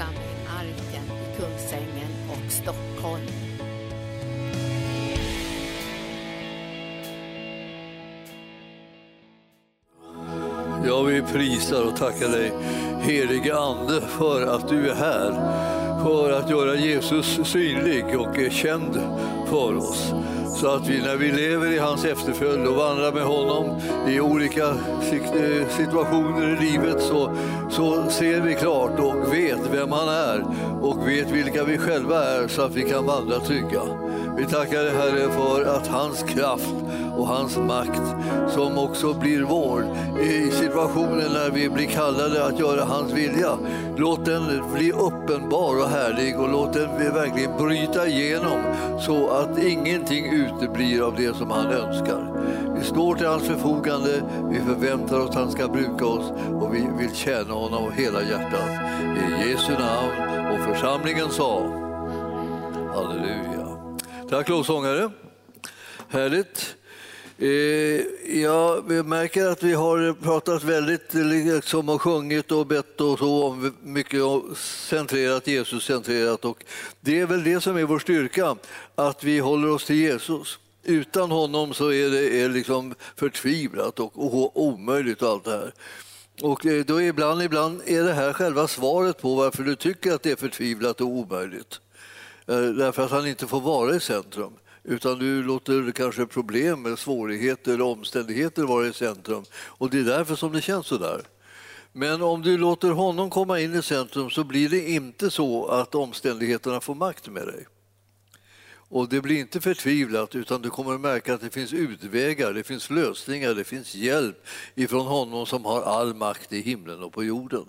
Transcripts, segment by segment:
församling Arken i Kungsängen och Stockholm. Ja, vi prisar och tackar dig, helige Ande, för att du är här. För att göra Jesus synlig och känd för oss. Så att vi när vi lever i hans efterföljd och vandrar med honom i olika eh, situationer i livet så, så ser vi klart och vet vem han är och vet vilka vi själva är så att vi kan vandra trygga. Vi tackar dig Herre för att hans kraft och hans makt som också blir vår i situationen när vi blir kallade att göra hans vilja. Låt den bli uppenbar och härlig och låt den verkligen bryta igenom så att ingenting uteblir av det som han önskar. Vi står till hans förfogande, vi förväntar oss att han ska bruka oss och vi vill tjäna honom av hela hjärtat. I Jesu namn och församlingen sa Halleluja. Tack lovsångare. Härligt. Eh, ja, vi märker att vi har pratat väldigt eh, liksom, och sjungit och bett och så om mycket centrerat, Jesus-centrerat. Och det är väl det som är vår styrka, att vi håller oss till Jesus. Utan honom så är det är liksom förtvivlat och, och omöjligt och allt det här. Och eh, då ibland, ibland är det här själva svaret på varför du tycker att det är förtvivlat och omöjligt. Därför att han inte får vara i centrum utan du låter kanske problem, svårigheter eller omständigheter vara i centrum. Och det är därför som det känns så där. Men om du låter honom komma in i centrum så blir det inte så att omständigheterna får makt med dig. Och det blir inte förtvivlat utan du kommer att märka att det finns utvägar, det finns lösningar, det finns hjälp ifrån honom som har all makt i himlen och på jorden.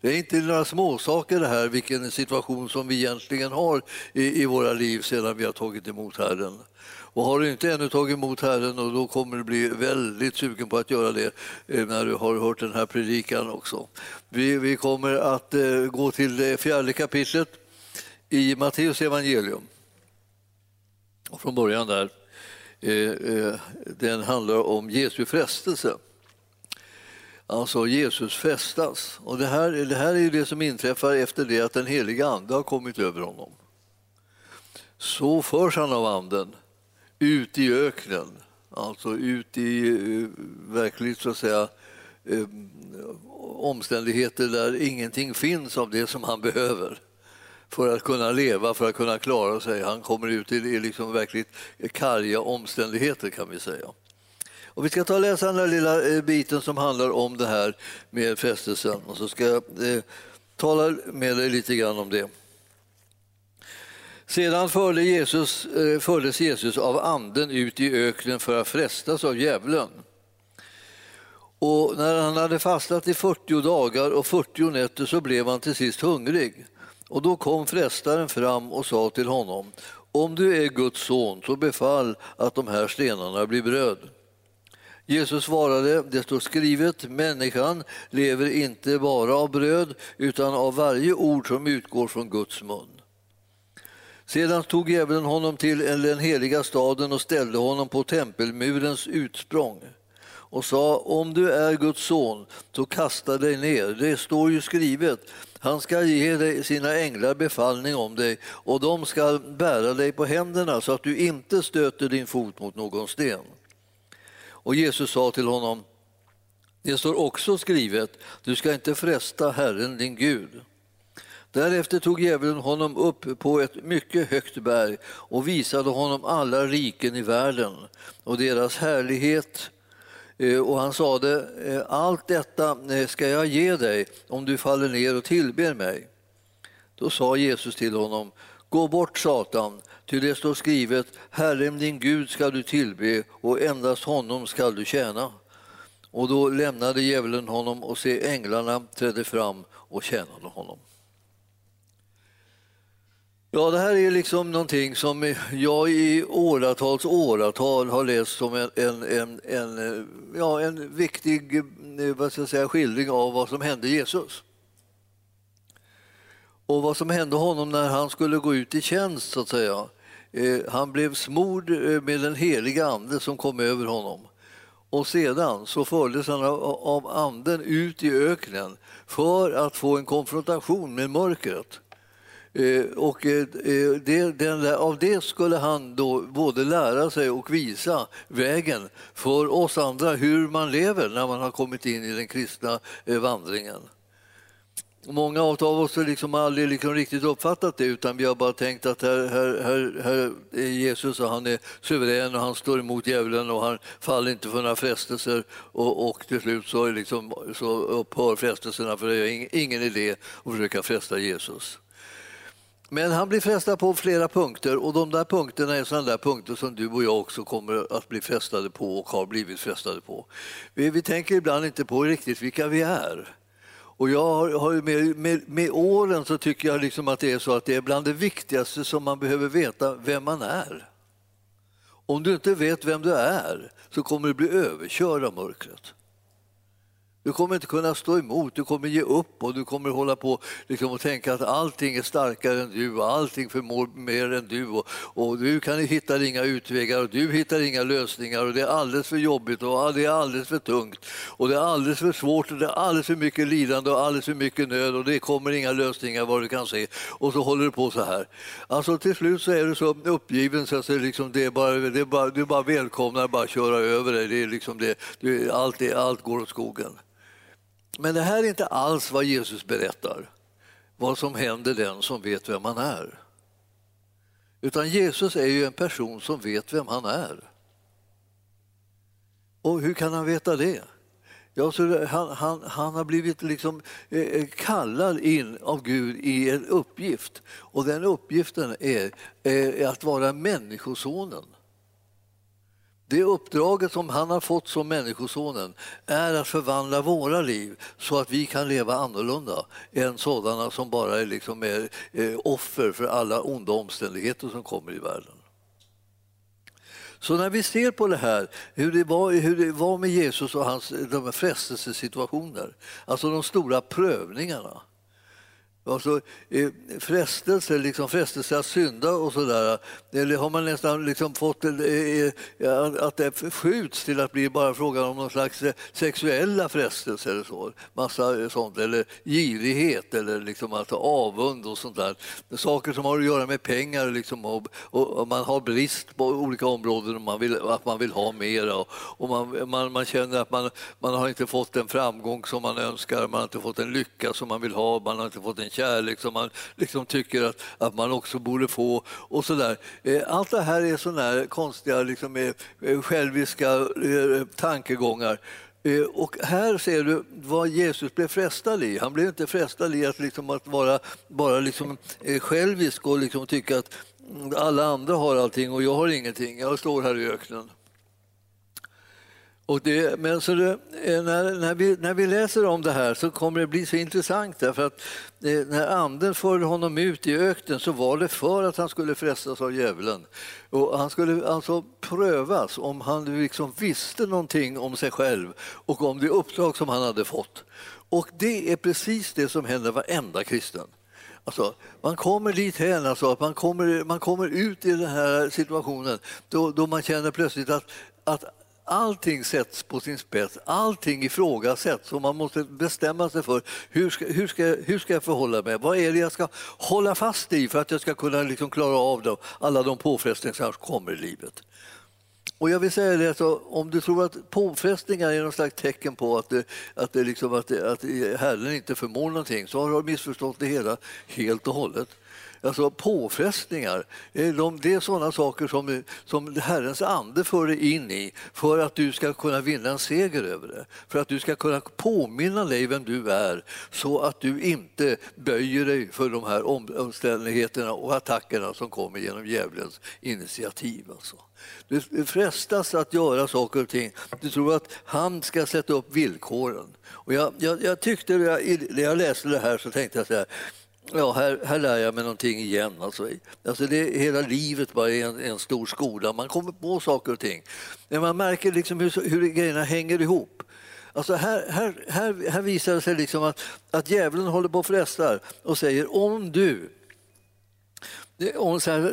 Det är inte några småsaker det här, vilken situation som vi egentligen har i, i våra liv sedan vi har tagit emot Herren. Och har du inte ännu tagit emot Herren och då kommer du bli väldigt sugen på att göra det eh, när du har hört den här predikan också. Vi, vi kommer att eh, gå till det fjärde kapitlet i Matteus evangelium. Och från början där, eh, den handlar om Jesu frestelse. Alltså Jesus fästas. Och det här, det här är det som inträffar efter det att den heliga Ande har kommit över honom. Så förs han av Anden ut i öknen, alltså ut i eh, verkligt så att säga eh, omständigheter där ingenting finns av det som han behöver för att kunna leva, för att kunna klara sig. Han kommer ut i, i liksom verkligt karga omständigheter kan vi säga. Och vi ska ta och läsa den där lilla eh, biten som handlar om det här med frestelsen och så ska jag eh, tala med dig lite grann om det. Sedan förde Jesus, eh, fördes Jesus av anden ut i öknen för att frestas av djävulen. Och när han hade fastat i 40 dagar och 40 nätter så blev han till sist hungrig. Och då kom frestaren fram och sa till honom, om du är Guds son så befall att de här stenarna blir bröd. Jesus svarade, det står skrivet, människan lever inte bara av bröd utan av varje ord som utgår från Guds mun. Sedan tog djävulen honom till den heliga staden och ställde honom på tempelmurens utsprång och sa, om du är Guds son, så kasta dig ner. Det står ju skrivet, han ska ge dig sina änglar befallning om dig och de ska bära dig på händerna så att du inte stöter din fot mot någon sten. Och Jesus sa till honom, det står också skrivet, du ska inte fresta Herren din Gud. Därefter tog djävulen honom upp på ett mycket högt berg och visade honom alla riken i världen och deras härlighet. Eh, och han sade, eh, allt detta eh, ska jag ge dig om du faller ner och tillber mig. Då sa Jesus till honom, gå bort Satan, Ty det står skrivet, Herren din Gud ska du tillbe och endast honom ska du tjäna. Och då lämnade djävulen honom och se änglarna trädde fram och tjänade honom. Ja, det här är liksom någonting som jag i åratals åratal har läst som en, en, en, en, ja, en viktig vad ska jag säga, skildring av vad som hände Jesus och vad som hände honom när han skulle gå ut i tjänst. så att säga. Eh, han blev smord eh, med den heliga ande som kom över honom. Och sedan så fördes han av, anden ut i öknen för att få en konfrontation med mörkret. Eh, och det, den, av det skulle han då både lära sig och visa vägen för oss andra hur man lever när man har kommit in i den kristna vandringen. Många av oss har liksom aldrig liksom riktigt uppfattat det utan vi har bara tänkt att här, här, här, här är Jesus och han är suverän och han står emot djävulen och han faller inte för några frestelser och, och till slut så, liksom, så upphör frestelserna för det är ingen idé att försöka fresta Jesus. Men han blir frestad på flera punkter och de där punkterna är sådana där punkter som du och jag också kommer att bli frestade på och har blivit frestade på. Vi, vi tänker ibland inte på riktigt vilka vi är. Och jag har, har med, med, med, åren så tycker jag liksom att det är så att det är bland det viktigaste som man behöver veta vem man är. Om du inte vet vem du är så kommer du bli överkörd av mörkret. Du kommer inte kunna stå emot, du kommer ge upp och du kommer hålla på liksom, och tänka att allting är starkare än du och allting förmår mer än du och, och du kan hitta inga utvägar och du hittar inga lösningar och det är alldeles för jobbigt och det är alldeles för tungt och det är alldeles för svårt och det är alldeles för mycket lidande och alldeles för mycket nöd och det kommer inga lösningar vad du kan se och så håller du på så här. Alltså till slut så är du så uppgiven så att det, liksom, det är bara, det är bara, du bara välkomnar bara köra över dig. Det är liksom det, det, allt, det, allt går åt skogen. Men det här är inte alls vad Jesus berättar, vad som händer den som vet vem han är. Utan Jesus är ju en person som vet vem han är. Och hur kan han veta det? Ja, så han, han, han har blivit liksom eh, eh, kallad in av Gud i en uppgift och den uppgiften är är att vara Människosonen. Det uppdraget som han har fått som Människosonen är att förvandla våra liv så att vi kan leva annorlunda än sådana som bara är, liksom är, eh, offer för alla onda omständigheter som kommer i världen. Så när vi ser på det här, hur det var, hur det var med Jesus och hans de frestelsesituationer, alltså de stora prövningarna Alltså, eh, frestelse, liksom frestelse att synda och sådär, eller har man nästan liksom fått eh, eh, att det skjuts till att bli bara frågan om någon slags sexuella frestelser eller så. Massa sånt, eller girighet eller liksom alltså avund och sånt där. Saker som har att göra med pengar liksom, och, och man har brist på olika områden och man vill, att man vill ha mer och, och man, man, man, känner att man, man har inte fått den framgång som man önskar, man har inte fått den lycka som man vill ha, man har inte fått en kärlek som man liksom tycker att, att man också borde få. och så där. Eh, allt det här är såna här konstiga liksom, eh, eh, själviska tankegångar. Och här ser du vad Jesus blev frestad i. Han blev inte frestad i att, liksom, att vara bara liksom, självisk och liksom tycka att alla andra har allting och jag har ingenting. Jag står här i öknen. Och det, men så det, eh, när, när, vi, när vi läser om det här så kommer det bli så intressant därför att eh, när anden förde honom ut i öknen så var det för att han skulle frestas av djävulen. Och han skulle alltså prövas om han liksom visste någonting om sig själv och om det uppdrag som han hade fått. Och det är precis det som händer varenda kristen. Alltså, man kommer dit hen, alltså, att man kommer, man kommer ut i den här situationen då, då man känner plötsligt att, att allting sätts på sin spets, allting ifrågasätts och man måste bestämma sig för hur ska, hur ska, hur ska jag förhålla mig? Vad är det jag ska hålla fast i för att jag ska kunna liksom klara av dem, alla de påfrestningar som kommer i livet? Och jag vill säga det, alltså, om du tror att påfrestningar är något slags tecken på att, det, att, det liksom, att, det, att Herren inte förmår någonting så har du missförstått det hela helt och hållet. Alltså påfrestningar, eh, det är sådana saker som, som Herrens ande för dig in i för att du ska kunna vinna en seger över det. För att du ska kunna påminna dig vem du är så att du inte böjer dig för de här omständigheterna och attackerna som kommer genom djävulens initiativ. Alltså. Du frestas att göra saker och ting. Du tror att han ska sätta upp villkoren. Och jag, jag, jag tyckte, när jag läste det här så tänkte jag så här, Ja, här, här lär jag mig någonting igen. Alltså, alltså det, hela livet bara är en, en stor skola. Man kommer på saker och ting. Men man märker liksom hur, hur grejerna hänger ihop. Alltså här, här, här, här visar det sig liksom att, att djävulen håller på och frestar och säger om du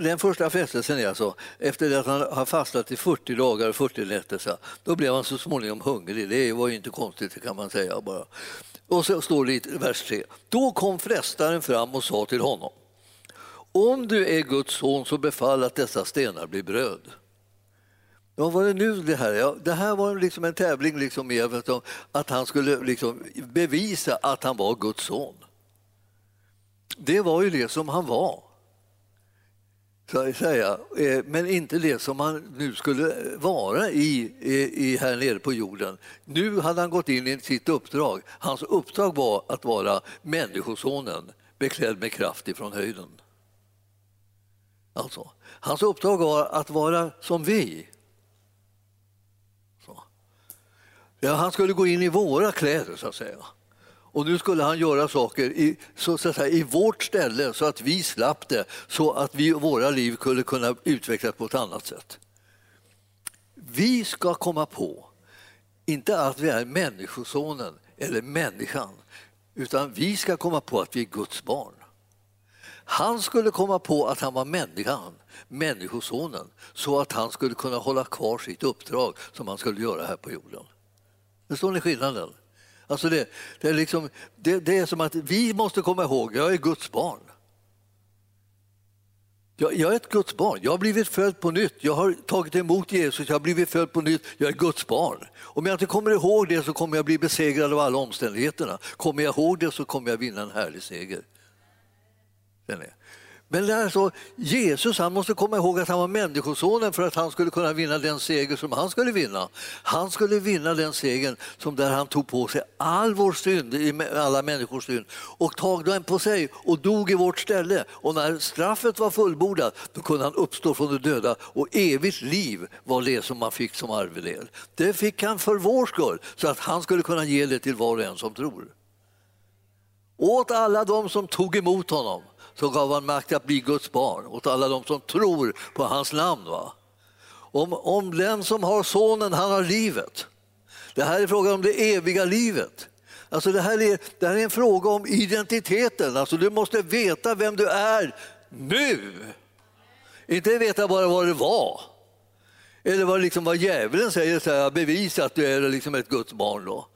Den första frestelsen är alltså, efter att han har fastat i 40 dagar och 40 nätter, då blev han så småningom hungrig. Det var ju inte konstigt kan man säga bara. Och så står det i vers 3. Då kom frestaren fram och sa till honom. Om du är Guds son så befall att dessa stenar blir bröd. Ja, var det nu det här? Ja, det här var liksom en tävling liksom med att han skulle liksom bevisa att han var Guds son. Det var ju det som han var. Så säga. Eh, men inte det som han nu skulle vara i, i, här nere på jorden. Nu hade han gått in i sitt uppdrag. Hans uppdrag var att vara Människosonen beklädd med kraft ifrån höjden. Alltså, hans uppdrag var att vara som vi. Så. Ja, han skulle gå in i våra kläder, så att säga. Och nu skulle han göra saker i, så, så säga, i vårt ställe så att vi slapp det, så att vi, våra liv skulle kunna utvecklas på ett annat sätt. Vi ska komma på, inte att vi är Människosonen eller människan, utan vi ska komma på att vi är Guds barn. Han skulle komma på att han var människan, Människosonen, så att han skulle kunna hålla kvar sitt uppdrag som han skulle göra här på jorden. Förstår ni skillnaden? Alltså det, det, är liksom, det, det, är som att vi måste komma ihåg, jag är Guds barn. Jag, jag är ett Guds barn. Jag har blivit född på nytt. Jag har tagit emot Jesus. Jag har blivit född på nytt. Jag är Guds barn. Om jag inte kommer ihåg det så kommer jag bli besegrad av alla omständigheterna. Kommer jag ihåg det så kommer jag vinna en härlig seger. Men alltså, Jesus han måste komma ihåg att han var Människosonen för att han skulle kunna vinna den seger som han skulle vinna. Han skulle vinna den segern som där han tog på sig all vår synd, alla människors synd och tog den på sig och dog i vårt ställe. Och när straffet var fullbordat då kunde han uppstå från de döda och evigt liv var det som man fick som arvedel. Det fick han för vår skull så att han skulle kunna ge det till var och en som tror. Åt alla de som tog emot honom så gav han makt att bli Guds barn åt alla de som tror på hans namn. Va? Om, om den som har sonen, han har livet. Det här är frågan om det eviga livet. Alltså det, här är, det här är en fråga om identiteten. Alltså du måste veta vem du är nu. Inte veta bara vad det var. Eller vad, liksom, vad djävulen säger, så här, bevisa att du är liksom ett Guds barn. Då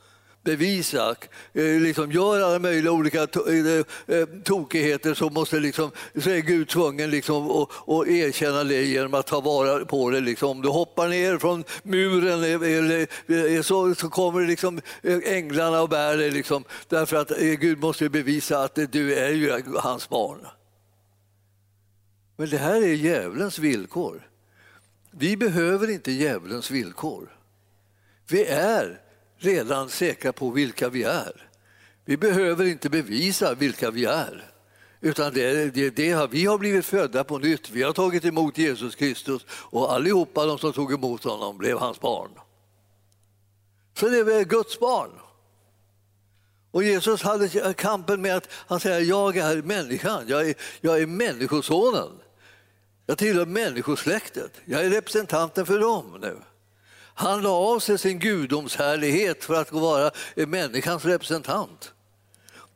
bevisa, eh, liksom gör alla möjliga olika eh, eh, tokigheter så, måste liksom, så är Gud tvungen liksom att, att erkänna det genom att ta vara på det. Liksom. Om du hoppar ner från muren eller, så, så kommer liksom änglarna och bär dig liksom, därför att Gud måste bevisa att du är ju hans barn. Men det här är djävulens villkor. Vi behöver inte djävulens villkor. Vi är redan säkra på vilka vi är. Vi behöver inte bevisa vilka vi är. Utan det, det, det, vi har blivit födda på nytt. Vi har tagit emot Jesus Kristus och allihopa de som tog emot honom blev hans barn. Så det är Guds barn. Och Jesus hade kampen med att han säger jag är människan, jag är, jag är människosonen. Jag tillhör människosläktet, jag är representanten för dem nu. Han la av sig sin gudomshärlighet för att vara eh, människans representant.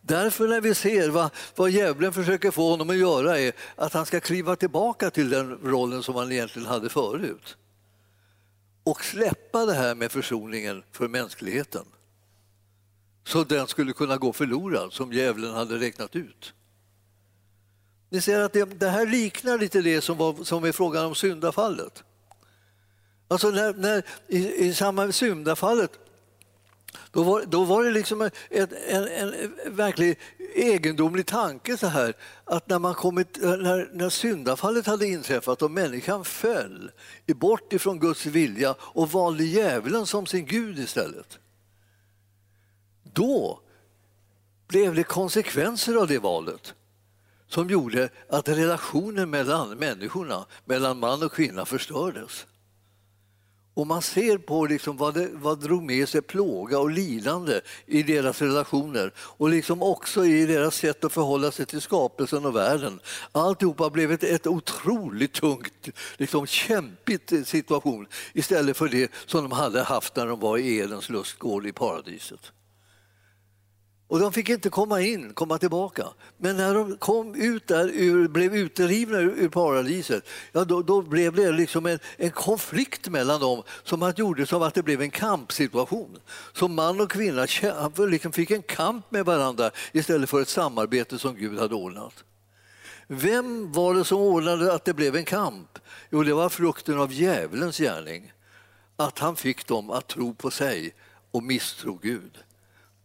Därför när vi ser vad, vad djävulen försöker få honom att göra är att han ska kliva tillbaka till den rollen som han egentligen hade förut. Och släppa det här med försoningen för mänskligheten. Så den skulle kunna gå förlorad som djävulen hade räknat ut. Ni ser att det, det här liknar lite det som, var, som är frågan om syndafallet. Alltså när, när, i, I samband med syndafallet då var, då var det liksom ett, en, en, en verkligt egendomlig tanke så här att när, man kommit, när, när syndafallet hade inträffat och människan föll bort ifrån Guds vilja och valde djävulen som sin gud istället. Då blev det konsekvenser av det valet som gjorde att relationen mellan människorna, mellan man och kvinna förstördes. Och man ser på liksom vad, det, vad drog med sig plåga och lidande i deras relationer och liksom också i deras sätt att förhålla sig till skapelsen och världen. Alltihopa blev ett, ett otroligt tungt, liksom kämpigt situation istället för det som de hade haft när de var i Edens lustgård i paradiset. Och de fick inte komma in, komma tillbaka. Men när de kom ut där, ur, blev utrivna ur, ur paradiset, ja, då, då, blev det liksom en, en konflikt mellan dem som att gjorde som att det blev en kampsituation. Så man och kvinna liksom fick en kamp med varandra istället för ett samarbete som Gud hade ordnat. Vem var det som ordnade att det blev en kamp? Jo, det var frukten av djävulens gärning. Att han fick dem att tro på sig och misstro Gud.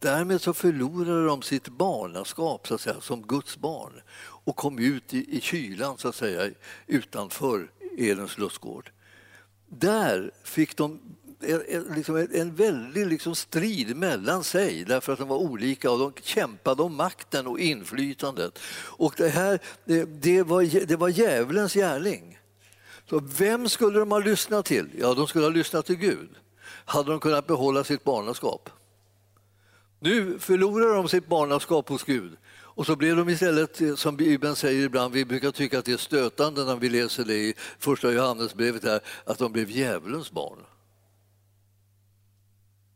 Därmed så förlorade de sitt barnaskap så att säga, som Guds barn och kom ut i, i kylan så att säga, utanför Edens lustgård. Där fick de en, en liksom väldig liksom strid mellan sig därför att de var olika och de kämpade om makten och inflytandet. Och det, här, det, det, var, det var djävulens gärning. Så vem skulle de ha lyssnat till? Ja, de skulle ha lyssnat till Gud. Hade de kunnat behålla sitt barnaskap? Nu förlorar de sitt barnaskap hos Gud och så blev de istället, eh, som Bibeln säger ibland, vi brukar tycka att det är stötande när vi läser det i första Johannesbrevet här, att de blev djävulens barn.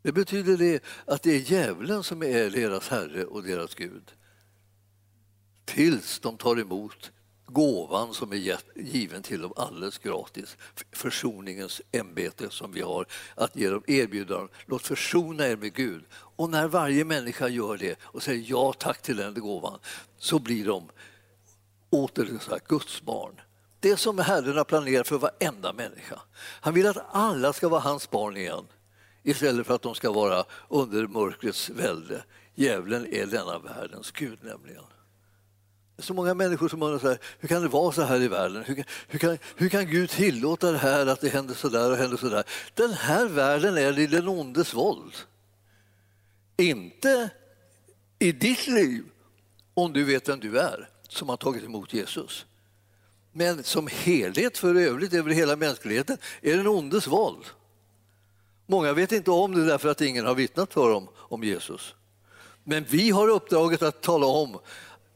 Det betyder det att det är djävulen som är deras herre och deras Gud. Tills de tar emot gåvan som är given till dem alldeles gratis. Försoningens ämbete som vi har att ge dem, erbjudanden. Låt försona er med Gud. Och när varje människa gör det och säger ja tack till den gåvan så blir de åter så här, Guds barn. Det som Herren har planerat för varenda människa. Han vill att alla ska vara hans barn igen istället för att de ska vara under mörkrets välde. Djävulen är denna världens gud nämligen. Så många människor som undrar så här, hur kan det vara så här i världen? Hur kan, hur kan, hur kan Gud tillåta det här, att det händer så där och händer så där? Den här världen är i den ondes våld. Inte i ditt liv, om du vet vem du är, som har tagit emot Jesus. Men som helhet för övrigt över hela mänskligheten är den ondes våld. Många vet inte om det därför att ingen har vittnat för dem om Jesus. Men vi har uppdraget att tala om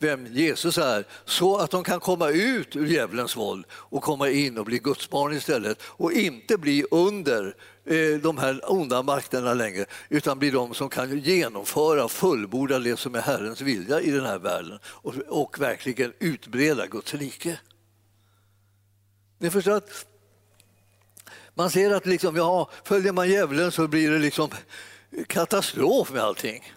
vem Jesus är så att de kan komma ut ur djävulens våld och komma in och bli Guds barn istället och inte bli under eh, de här onda makterna längre utan bli de som kan genomföra och fullborda det som är Herrens vilja i den här världen och, och verkligen utbreda Guds rike. Ni förstår att man ser att liksom, ja, följer man djävulen så blir det liksom katastrof med allting.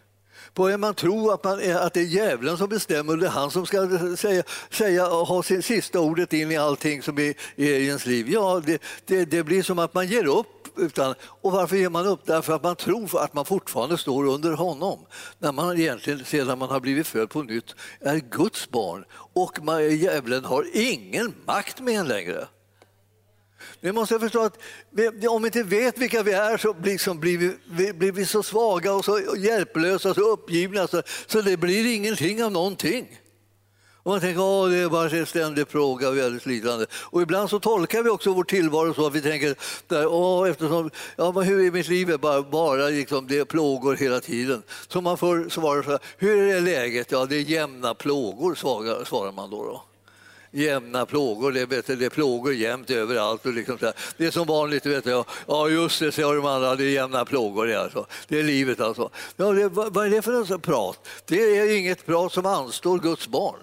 Börjar man tro att, man är, att det är djävulen som bestämmer och det är han som ska säga, säga ha sin sista ordet in i allting som är, är i ens liv, ja, det, det, det, blir som att man ger upp. Utan, och varför ger man upp? Därför att man tror att man fortfarande står under honom. När man egentligen, sedan man har blivit född på nytt, är Guds barn och man, djävulen har ingen makt med en längre. Vi måste förstå att om vi inte vet vilka vi är så liksom blir, vi, blir vi så svaga och så hjälplösa och så uppgivna så, så det blir ingenting av någonting. Och man tänker att det är bara en ständig plåga och väldigt lidande. Och ibland så tolkar vi också vår tillvaro så att vi tänker där, åh, eftersom, ja, men hur är mitt liv? Bara, bara liksom, det är plågor hela tiden. Så man får svara så här, hur är läget? Ja, det är jämna plågor, svarar man då. då jämna plågor. Det, vet du, det är plågor jämt överallt. Och liksom så Det är som vanligt. Vet du, ja, just det, säger de andra. Det är jämna plågor. Det, alltså. det är livet alltså. Ja, det, vad är det för prat? Det är inget prat som anstår Guds barn.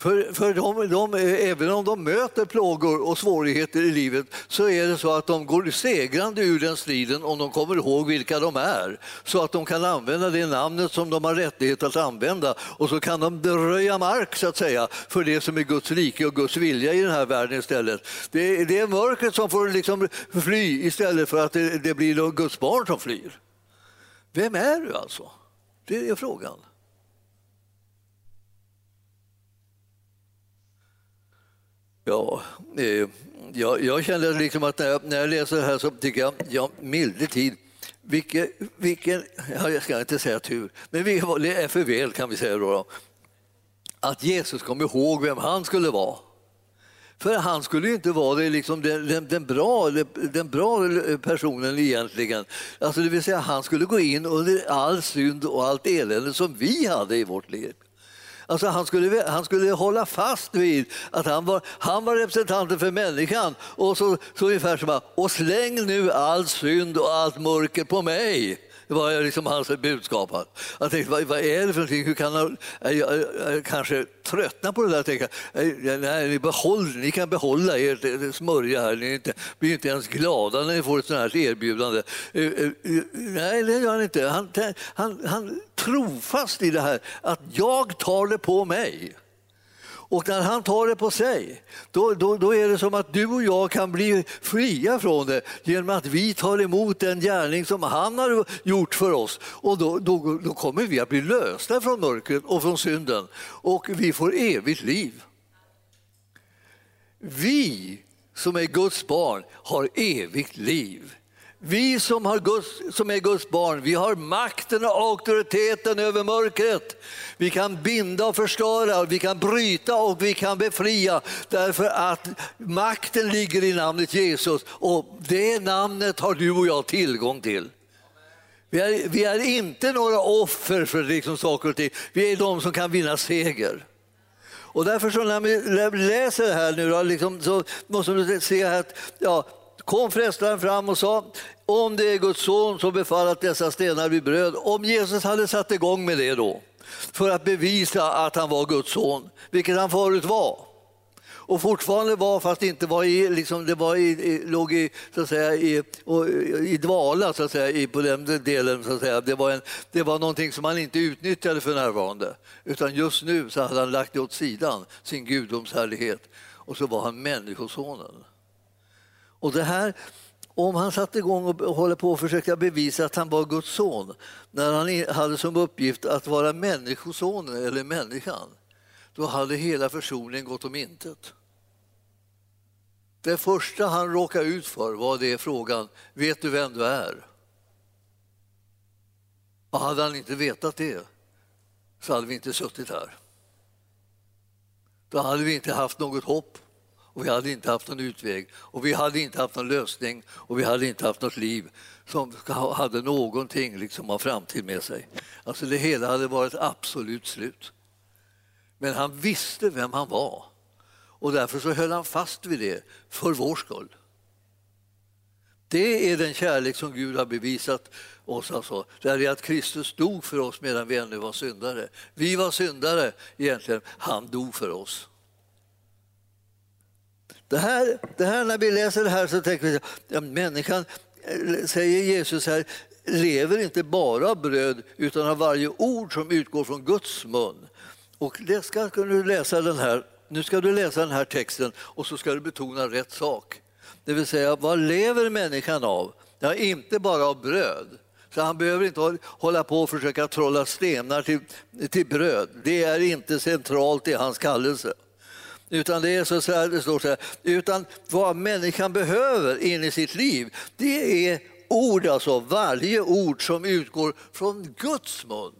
För, för de, de, även om de möter plågor och svårigheter i livet så är det så att de går segrande ur den striden om de kommer ihåg vilka de är. Så att de kan använda det namnet som de har rättighet att använda och så kan de röja mark så att säga för det som är Guds rike och Guds vilja i den här världen istället. Det, det är mörkret som får liksom fly istället för att det, det blir Guds barn som flyr. Vem är du alltså? Det är frågan. Ja, eh, jag, jag känner liksom att när jag, när jag läser det här så tycker jag, ja, milde tid, vilken, vilken, ja, jag ska inte säga tur, men det är för väl kan vi säga då, då, att Jesus kom ihåg vem han skulle vara. För han skulle ju inte vara det, liksom den, den, den, bra, den bra personen egentligen. Alltså det vill säga han skulle gå in under all synd och allt elände som vi hade i vårt liv. Alltså han, skulle, han skulle hålla fast vid att han var, han var representanten för människan. Och så, så ungefär som att, och släng nu all synd och allt mörker på mig. Det var liksom hans budskap. Jag tänkte, vad, vad är det för någonting? Hur kan han, jag, jag, jag kanske tröttna på det där. Tänka, nej, ni, behåll, ni kan behålla ert smörja här. Ni inte, blir inte ens glada när ni får ett sånt här erbjudande. Eh, eh, eh, nej, det gör han inte. Han, han, han trofast i det här att jag tar det på mig. Och när han tar det på sig, då, då, då, är det som att du och jag kan bli fria från det genom att vi tar emot den gärning som han har gjort för oss. Och då, då, då kommer vi att bli lösta från mörkret och från synden och vi får evigt liv. Vi som är Guds barn har evigt liv. Vi som, har Guds, som är Guds barn, vi har makten och auktoriteten över mörkret. Vi kan binda och förstöra, vi kan bryta och vi kan befria därför att makten ligger i namnet Jesus och det namnet har du och jag tillgång till. Vi är, vi är inte några offer för liksom saker och ting, vi är de som kan vinna seger. Och därför så när vi läser det här nu då, liksom, så måste vi se att ja, kom frestaren fram och sa om det är Guds son så befall att dessa stenar blir bröd. Om Jesus hade satt igång med det då för att bevisa att han var Guds son, vilket han förut var och fortfarande var, fast inte var i, liksom, det var i, låg i, så att säga, i, och, i dvala så att säga, i, på den delen. Så att säga. Det, var en, det var någonting som han inte utnyttjade för närvarande. Utan just nu så hade han lagt det åt sidan, sin gudomshärlighet. Och så var han människosonen. Och det här, om han satte igång och håller på att försöka bevisa att han var Guds son när han hade som uppgift att vara människosonen eller människan, då hade hela försoningen gått om intet. Det första han råkade ut för var det frågan, vet du vem du är? Och hade han inte vetat det så hade vi inte suttit här. Då hade vi inte haft något hopp och vi hade inte haft någon utväg och vi hade inte haft någon lösning och vi hade inte haft något liv som hade någonting liksom av framtid med sig. Alltså det hela hade varit absolut slut. Men han visste vem han var och därför så höll han fast vid det för vår skull. Det är den kärlek som Gud har bevisat oss. Alltså. Det är att Kristus dog för oss medan vi ännu var syndare. Vi var syndare egentligen, han dog för oss. Det här, det här, när vi läser det här så tänker vi att människan, eh, säger Jesus här, lever inte bara av bröd utan av varje ord som utgår från Guds mun. Och det ska du läsa den här, nu ska du läsa den här texten och så ska du betona rätt sak. Det vill säga, vad lever människan av? Ja, inte bara av bröd. Så han behöver inte hålla på och försöka trolla stenar till, till bröd. Det är inte centralt i hans kallelse. Utan det är så här, det står så här, utan vad människan behöver in i sitt liv, det är ord, alltså varje ord som utgår från Guds mun.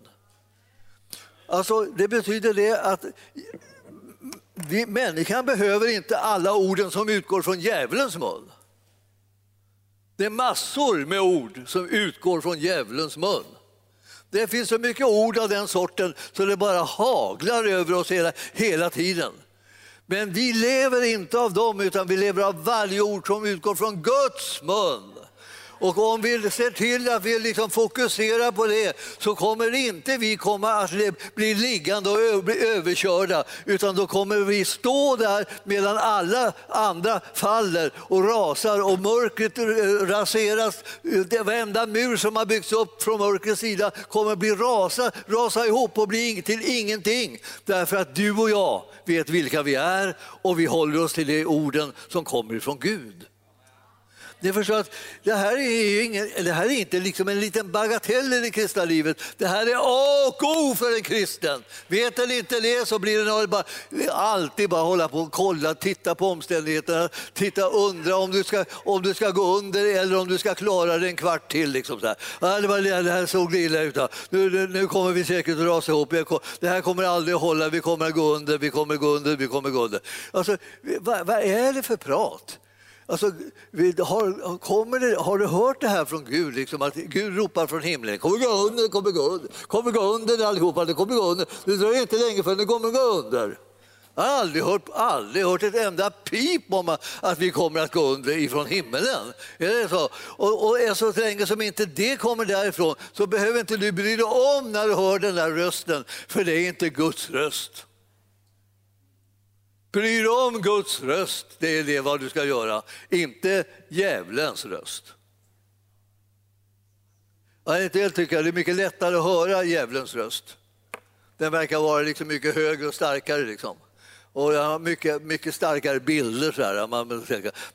Alltså, det betyder det att vi, människan behöver inte alla orden som utgår från djävulens mun. Det är massor med ord som utgår från djävulens mun. Det finns så mycket ord av den sorten så det bara haglar över oss hela, hela tiden. Men vi lever inte av dem, utan vi lever av varje ord som utgår från Guds mun. Och om vi ser till att vi liksom fokuserar på det så kommer inte vi komma att bli liggande och bli överkörda utan då kommer vi stå där medan alla andra faller och rasar och mörkret raseras. Varenda mur som har byggts upp från mörkrets sida kommer bli rasa, rasa ihop och bli till ingenting. Därför att du och jag vet vilka vi är och vi håller oss till de orden som kommer ifrån Gud. Ni förstår att det här är, ingen, det här är inte liksom en liten bagatell i det kristna livet. Det här är A och O för en kristen. Vet den inte det så blir det bara, alltid bara hålla på och kolla, titta på omständigheterna, titta och undra om du, ska, om du ska gå under eller om du ska klara det en kvart till. Liksom så här. Ja, det, var, det här såg illa ut. Nu, nu kommer vi säkert att rasa ihop. Det här kommer aldrig att hålla. Vi kommer att gå under, vi kommer att gå under, vi kommer att gå under. Alltså, vad, vad är det för prat? Alltså, har, kommer det, har du hört det här från Gud? Liksom att Gud ropar från himlen. Kommer gå under, kommer gå under, kommer gå under allihopa. Det kommer gå under. Det dröjer inte länge förrän det kommer gå under. Jag har aldrig hört, aldrig hört ett enda pip om att vi kommer att gå under ifrån himmelen. Är det så? Och, och så länge som inte det kommer därifrån så behöver inte du bry dig om när du hör den där rösten, för det är inte Guds röst. Bry dig om Guds röst, det är det vad du ska göra, inte djävulens röst. En del tycker det är mycket lättare att höra djävulens röst. Den verkar vara liksom mycket högre och starkare. Liksom. Och jag har mycket, mycket starkare bilder. Så här. Man,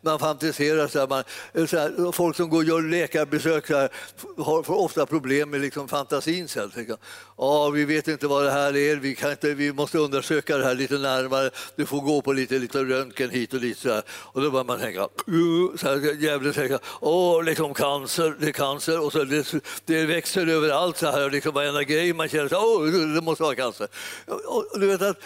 man fantiserar. Så här. Man, så här, folk som går och gör läkarbesök så här, har, får ofta problem med liksom, fantasin. Så här. Ja, vi vet inte vad det här är, vi, kan inte, vi måste undersöka det här lite närmare. Du får gå på lite, lite röntgen hit och dit. Så här. Och då börjar man tänka, uh, så här, djävulen tänker, åh, liksom cancer, det är cancer. Och så det, det växer överallt, så här, liksom varenda grej man känner, så, åh, det måste vara cancer. Och, och du vet att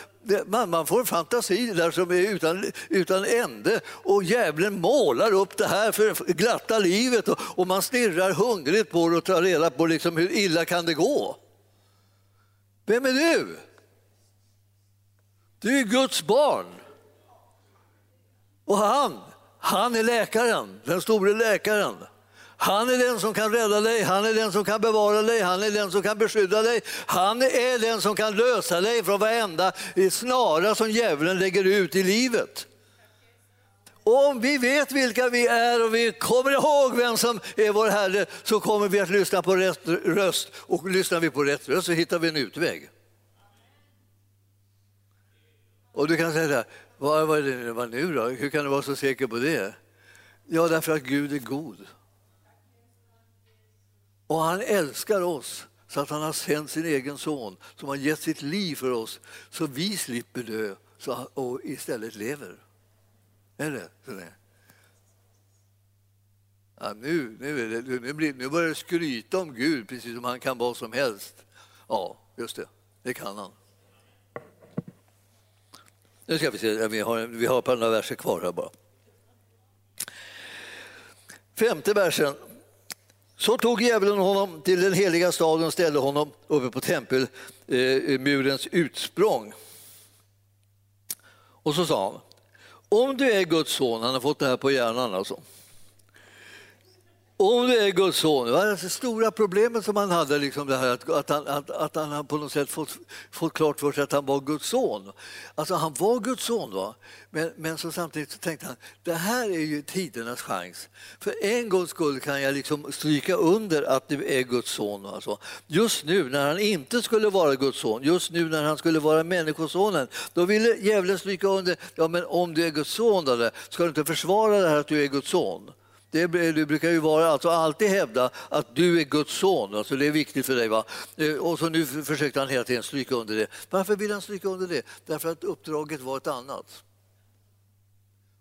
man, man får en fantasi där som är utan, utan ände och djävulen målar upp det här för glatta livet och, och man stirrar hungrigt på det och tar reda på liksom hur illa kan det gå. Vem är du? Du är Guds barn. Och han, han är läkaren, den store läkaren. Han är den som kan rädda dig, han är den som kan bevara dig, han är den som kan beskydda dig. Han är den som kan lösa dig från varenda eh, snara som djävulen lägger ut i livet. Om vi vet vilka vi är och vi kommer ihåg vem som är vår Herre så kommer vi att lyssna på rätt röst. Och lyssnar vi på rätt röst så hittar vi en utväg. Och du kan säga, vad, vad, vad nu då? Hur kan du vara så säker på det? Ja, därför att Gud är god. Och han älskar oss så att han har sänt sin egen son som har gett sitt liv för oss så vi slipper dö och istället lever. Är det så? Det? Ja, nu, nu, det, nu, blir, nu börjar det skryta om Gud precis som han kan vad som helst. Ja, just det. Det kan han. Nu ska vi se, vi har, vi har ett par verser kvar här bara. Femte versen. Så tog djävulen honom till den heliga staden och ställde honom uppe på tempelmurens eh, utsprång. Och så sa han, om du är Guds son, han har fått det här på hjärnan alltså, om du är Guds son, det var alltså stora problemet som han hade, liksom det här, att, att, han, att, att han på något sätt fått, fått klart för sig att han var Guds son. Alltså han var Guds son, va? men, men så samtidigt så tänkte han det här är ju tidernas chans. För en gångs skull kan jag liksom stryka under att du är Guds son. Alltså. Just nu när han inte skulle vara Guds son, just nu när han skulle vara Människosonen, då ville djävulen stryka under, ja men om du är Guds son, då, ska du inte försvara det här att du är Guds son? Det, du brukar ju vara, alltså alltid hävda att du är Guds son, alltså det är viktigt för dig. Va? Eh, och så nu försökte han hela tiden stryka under det. Varför vill han stryka under det? Därför att uppdraget var ett annat.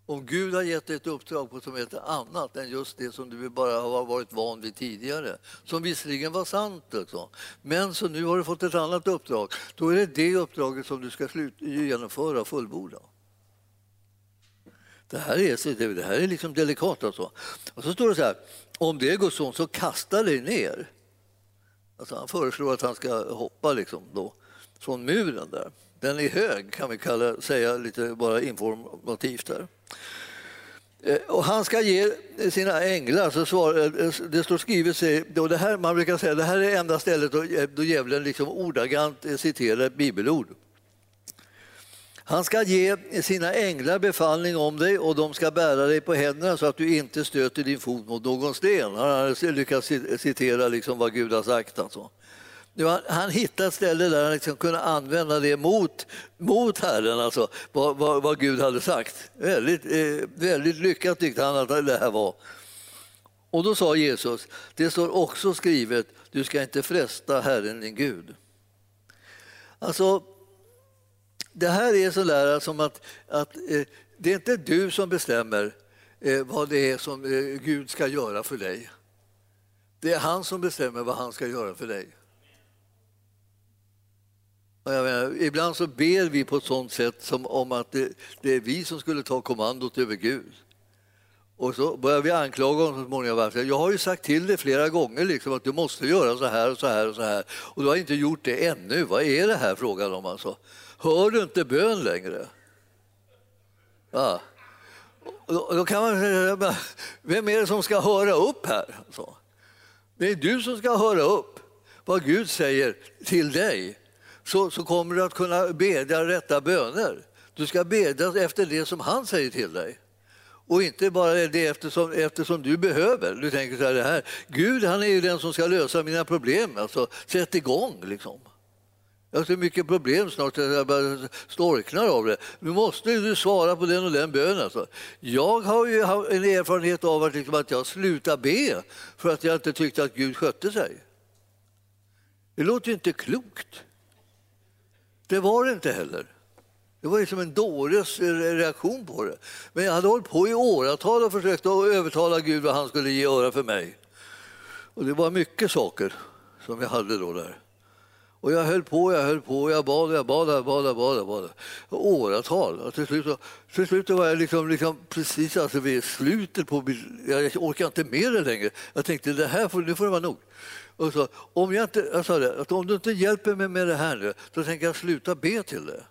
Om Gud har gett dig ett uppdrag som är ett annat än just det som du bara har varit van vid tidigare, som visserligen var sant, alltså. men så nu har du fått ett annat uppdrag, då är det det uppdraget som du ska genomföra och fullborda. Det här är, det här är liksom delikat. Alltså. Och så står det så här, om det är Guds son så kasta dig ner. Alltså han föreslår att han ska hoppa liksom då, från muren där. Den är hög kan vi kalla, säga lite bara informativt där. Eh, och han ska ge sina änglar, så svar, eh, det står skrivet, och det här, man brukar säga det här är enda stället då, eh, då djävulen liksom ordagrant citerar ett bibelord. Han ska ge sina änglar befallning om dig och de ska bära dig på händerna så att du inte stöter din fot mot någon sten. Han har alltså lyckats citera liksom vad Gud har sagt. Alltså. Han hittade ett ställe där han liksom kunde använda det mot, mot Herren, alltså, vad, vad, vad Gud hade sagt. Väldigt, eh, väldigt lyckat tyckte han att det här var. Och då sa Jesus, det står också skrivet, du ska inte fresta Herren din Gud. Alltså, det här är sådär som att, att eh, det är inte du som bestämmer eh, vad det är som eh, Gud ska göra för dig. Det är han som bestämmer vad han ska göra för dig. Menar, ibland så ber vi på ett sånt sätt som om att det, det, är vi som skulle ta kommandot över Gud. Och så börjar vi anklaga honom så småningom. Jag har ju sagt till dig flera gånger liksom, att du måste göra så här och så här och så här och du har inte gjort det ännu. Vad är det här frågan om alltså? Hör du inte bön längre? Ja. Då, då kan man säga, vem är det som ska höra upp här? Alltså. Det är du som ska höra upp vad Gud säger till dig. Så, så kommer du att kunna bedja rätta böner. Du ska bedja efter det som han säger till dig. Och inte bara det eftersom, eftersom du behöver. Du tänker så här, det här, Gud han är ju den som ska lösa mina problem. Alltså, sätt igång liksom. Jag har så mycket problem snart att jag bara storknar av det. Nu måste du svara på den och den bönen. Alltså. Jag har ju en erfarenhet av att, liksom, att jag slutade be för att jag inte tyckte att Gud skötte sig. Det låter ju inte klokt. Det var det inte heller. Det var som en dåres reaktion på det. Men jag hade hållit på i åratal och försökt att övertala Gud vad han skulle göra för mig. Och det var mycket saker som jag hade då där. Och jag höll på, jag höll på, jag bad, jag bad, jag bad, jag bad, jag bad. Åratal. Och till, slut, till slut var jag liksom, liksom precis alltså vid slutet på... Jag orkar inte med det längre. Jag tänkte, det här får, nu får det vara nog. Och så, om, jag inte, jag sa det, att om du inte hjälper mig med det här nu, då tänker jag sluta be till det.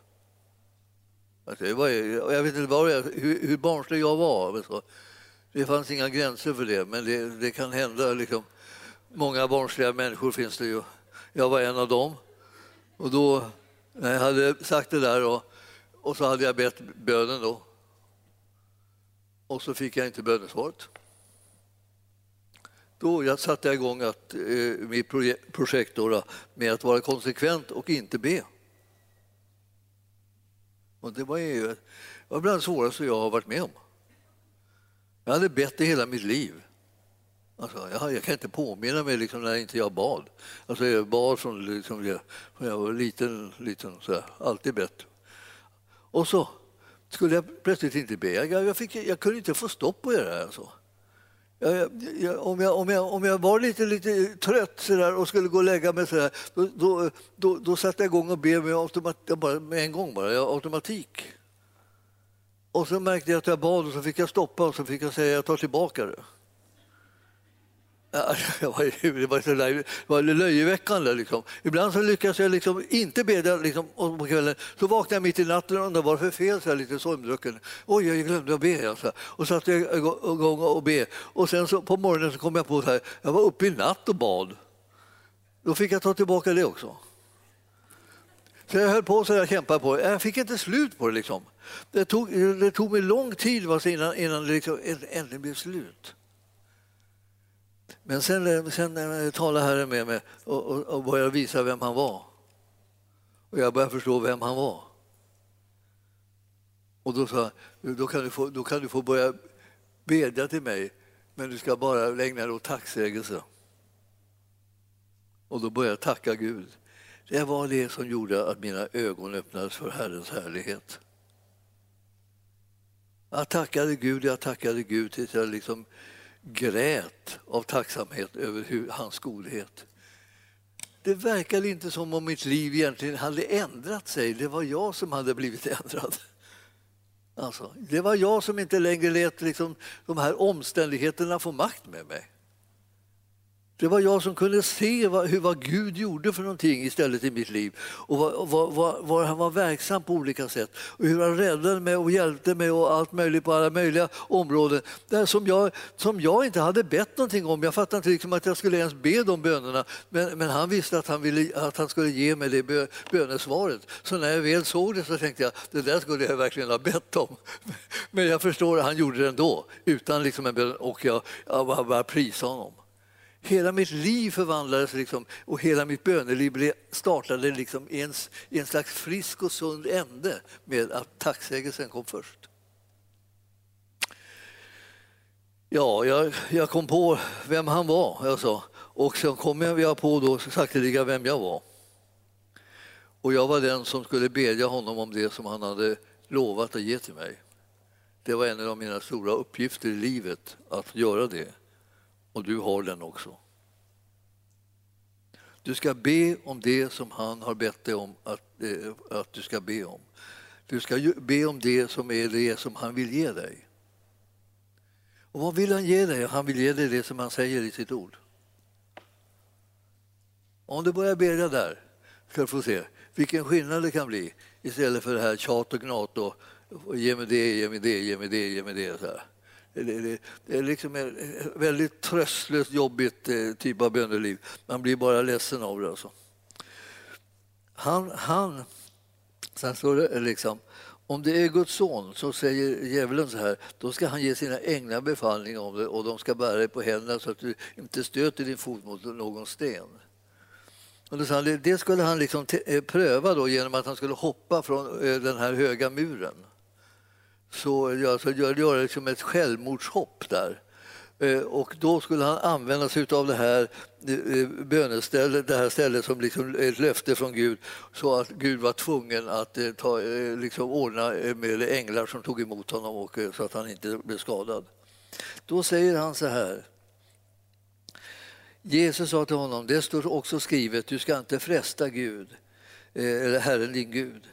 Alltså, var, jag vet inte var jag, hur, hur barnslig jag var. Alltså. Det fanns inga gränser för det, men det, det kan hända. Liksom. Många barnsliga människor finns det ju. Jag var en av dem. Och då, när jag hade sagt det där och, och så hade jag bett bönen då. Och så fick jag inte bönesvaret. Då jag satte jag igång att, eh, mitt projekt då, med att vara konsekvent och inte be. Och det var, ju, det var bland det svåraste jag har varit med om. Jag hade bett i hela mitt liv. Alltså, jag, jag kan inte påminna mig liksom när inte jag bad. Alltså, jag bad från, liksom, jag, jag var liten, liten så här, alltid bett. Och så skulle jag plötsligt inte be. Jag, jag, fick, jag kunde inte få stopp på det där. Alltså. Jag, jag, om, jag, om, jag, om jag var lite, lite trött så där, och skulle gå och lägga mig så där, då, då, då, då satte jag igång och ber med, automat, bara, med en gång, bara, automatik. Och så märkte jag att jag bad och så fick jag stoppa och så fick jag säga jag tar tillbaka det. Det var, så det var löjeväckande. Liksom. Ibland så lyckas jag liksom inte bedja liksom, på kvällen. Så vaknade jag mitt i natten och undrade vad det för fel, så här, lite sorgdrucken. Oj, jag glömde att be. Alltså. Och satte jag igång och be. Och sen så, på morgonen så kom jag på att jag var uppe i natt och bad. Då fick jag ta tillbaka det också. Så jag höll på så jag kämpade på Jag fick inte slut på det. Liksom. Det, tog, det tog mig lång tid innan, innan det liksom, äntligen blev slut. Men sen, sen eh, talade Herren med mig och, och, och började visa vem han var. Och jag började förstå vem han var. Och då sa då kan du få, då kan du få börja bedja till mig, men du ska bara ägna dig åt tacksägelse. Och då började jag tacka Gud. Det var det som gjorde att mina ögon öppnades för Herrens härlighet. Jag tackade Gud, jag tackade Gud tills jag liksom grät av tacksamhet över hans godhet. Det verkade inte som om mitt liv egentligen hade ändrat sig. Det var jag som hade blivit ändrad. Alltså, det var jag som inte längre lät liksom, de här omständigheterna få makt med mig. Det var jag som kunde se vad, hur, vad Gud gjorde för någonting istället i mitt liv och var, var, var, var, han var verksam på olika sätt och hur han räddade mig och hjälpte mig och allt möjligt på alla möjliga områden där som, jag, som jag inte hade bett någonting om. Jag fattade inte liksom att jag skulle ens be de bönerna men, men han visste att han, ville, att han skulle ge mig det bönesvaret. Så när jag väl såg det så tänkte jag det där skulle jag verkligen ha bett om. Men jag förstår att han gjorde det ändå utan liksom en bön och jag, jag bara prisade honom. Hela mitt liv förvandlades liksom, och hela mitt böneliv startade liksom i, en, i en slags frisk och sund ände med att tacksägelsen kom först. Ja, jag, jag kom på vem han var, alltså. jag sa. och sen kom jag på då sakteliga vem jag var. Och jag var den som skulle bedja honom om det som han hade lovat att ge till mig. Det var en av mina stora uppgifter i livet, att göra det. Och du har den också. Du ska be om det som han har bett dig om att, eh, att du ska be om. Du ska be om det som är det som han vill ge dig. Och vad vill han ge dig? Han vill ge dig det som han säger i sitt ord. Om du börjar bedja där ska du få se vilken skillnad det kan bli istället för det här tjat och gnat och Ge mig det, ge mig det, ge mig det, ge mig det. Så här. Det, det, det är liksom en väldigt tröstlöst, jobbigt eh, typ av böneliv. Man blir bara ledsen av det. Alltså. Han, han, sen står det liksom, om det är Guds son så säger djävulen så här, då ska han ge sina änglar befallning om det och de ska bära dig på händerna så att du inte stöter din fot mot någon sten. Det skulle han liksom eh, pröva då genom att han skulle hoppa från eh, den här höga muren. Så, ja, så gör, gör liksom ett självmordshopp där. Eh, och då skulle han använda sig av det här eh, eh, bönestället, det här stället som liksom ett löfte från Gud så att Gud var tvungen att ta, liksom ordna med änglar som tog emot honom och, så att han inte blev skadad. Då säger han så här Jesus sa till honom, det står också skrivet, du ska inte fresta Gud, eller Herren din Gud.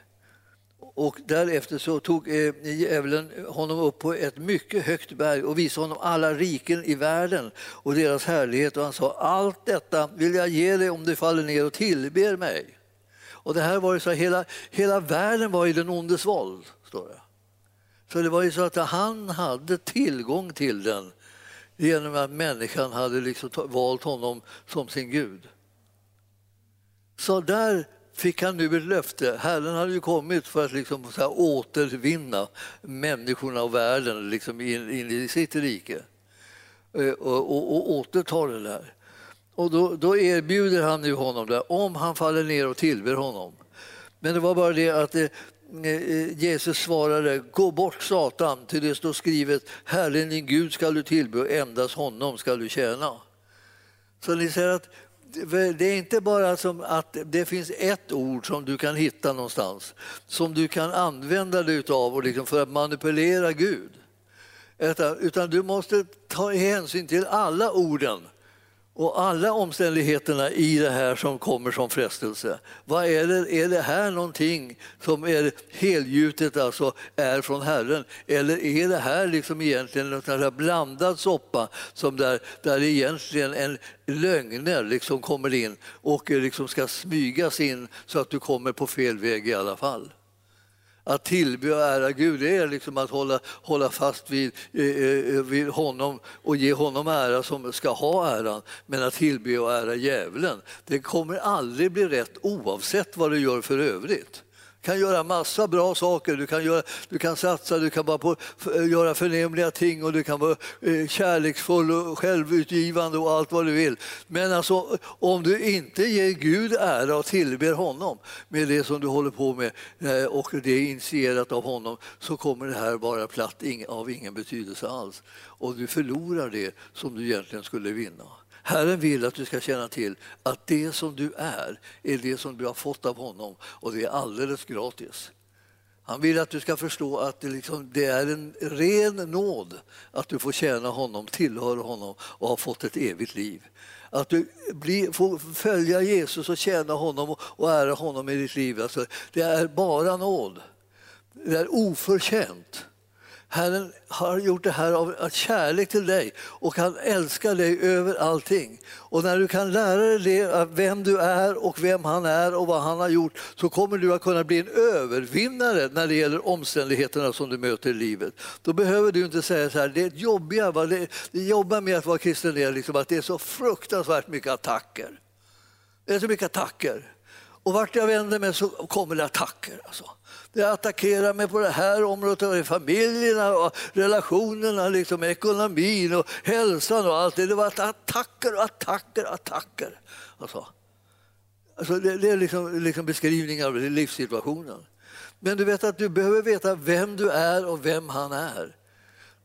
Och därefter så tog eh, djävulen honom upp på ett mycket högt berg och visade honom alla riken i världen och deras härlighet. Och han sa, allt detta vill jag ge dig om du faller ner och tillber mig. Och det här var ju så hela, hela världen var i den ondes våld, står det. Så det var ju så att han hade tillgång till den genom att människan hade liksom valt honom som sin Gud. Så där fick han nu ett löfte. Herren hade ju kommit för att liksom så här, återvinna människorna och världen liksom in, in i sitt rike eh, och, och, och återta det där. Och då, då, erbjuder han nu honom det, om han faller ner och tillber honom. Men det var bara det att det, Eh, Jesus svarade, gå bort Satan, till det står skrivet, Herren din Gud skall du tillbe och endast honom skall du tjäna. Så ni ser att det är inte bara som att det finns ett ord som du kan hitta någonstans som du kan använda dig av och liksom för att manipulera Gud. Utan du måste ta hänsyn till alla orden och alla omständigheterna i det här som kommer som frestelse. Vad är, det, är det här någonting som är helgjutet, alltså är från Herren? Eller är det här liksom egentligen en blandad soppa som där, där egentligen en lögner liksom kommer in och liksom ska smygas in så att du kommer på fel väg i alla fall? Att tillbe och ära Gud det är liksom att hålla, hålla fast vid, eh, eh, vid honom och ge honom ära som ska ha äran. Men att tillbe och ära djävulen, det kommer aldrig bli rätt oavsett vad du gör för övrigt kan göra massa bra saker. Du kan, göra, du kan satsa, du kan bara på, eh, göra förnämliga ting och du kan vara eh, kärleksfull och självutgivande och allt vad du vill. Men alltså, om du inte ger Gud ära och tillber honom med det som du håller på med eh, och det är initierat av honom så kommer det här vara platt av ingen betydelse alls. Och du förlorar det som du egentligen skulle vinna. Herren vill att du ska känna till att det som du är, är det som du har fått av honom och det är alldeles gratis. Han vill att du ska förstå att det, liksom, det är en ren nåd att du får tjäna honom, tillhör honom och har fått ett evigt liv. Att du blir, får följa Jesus och tjäna honom och ära honom i ditt liv. Alltså, det är bara nåd. Det är oförtjänt. Herren har gjort det här av kärlek till dig och han älskar dig över allting. Och när du kan lära dig det, vem du är och vem han är och vad han har gjort så kommer du att kunna bli en övervinnare när det gäller omständigheterna som du möter i livet. Då behöver du inte säga så här, det jobbiga, va? det, det jobbar med att vara kristen är liksom att det är så fruktansvärt mycket attacker. Det är så mycket attacker. Och vart jag vänder mig så kommer det attacker. Alltså. Det attackerar mig på det här området, och familjerna, och relationerna, liksom, ekonomin och hälsan och allt det. Det var attacker och attacker och attacker. Alltså. Alltså det, det är liksom, liksom beskrivningar av livssituationen. Men du vet att du behöver veta vem du är och vem han är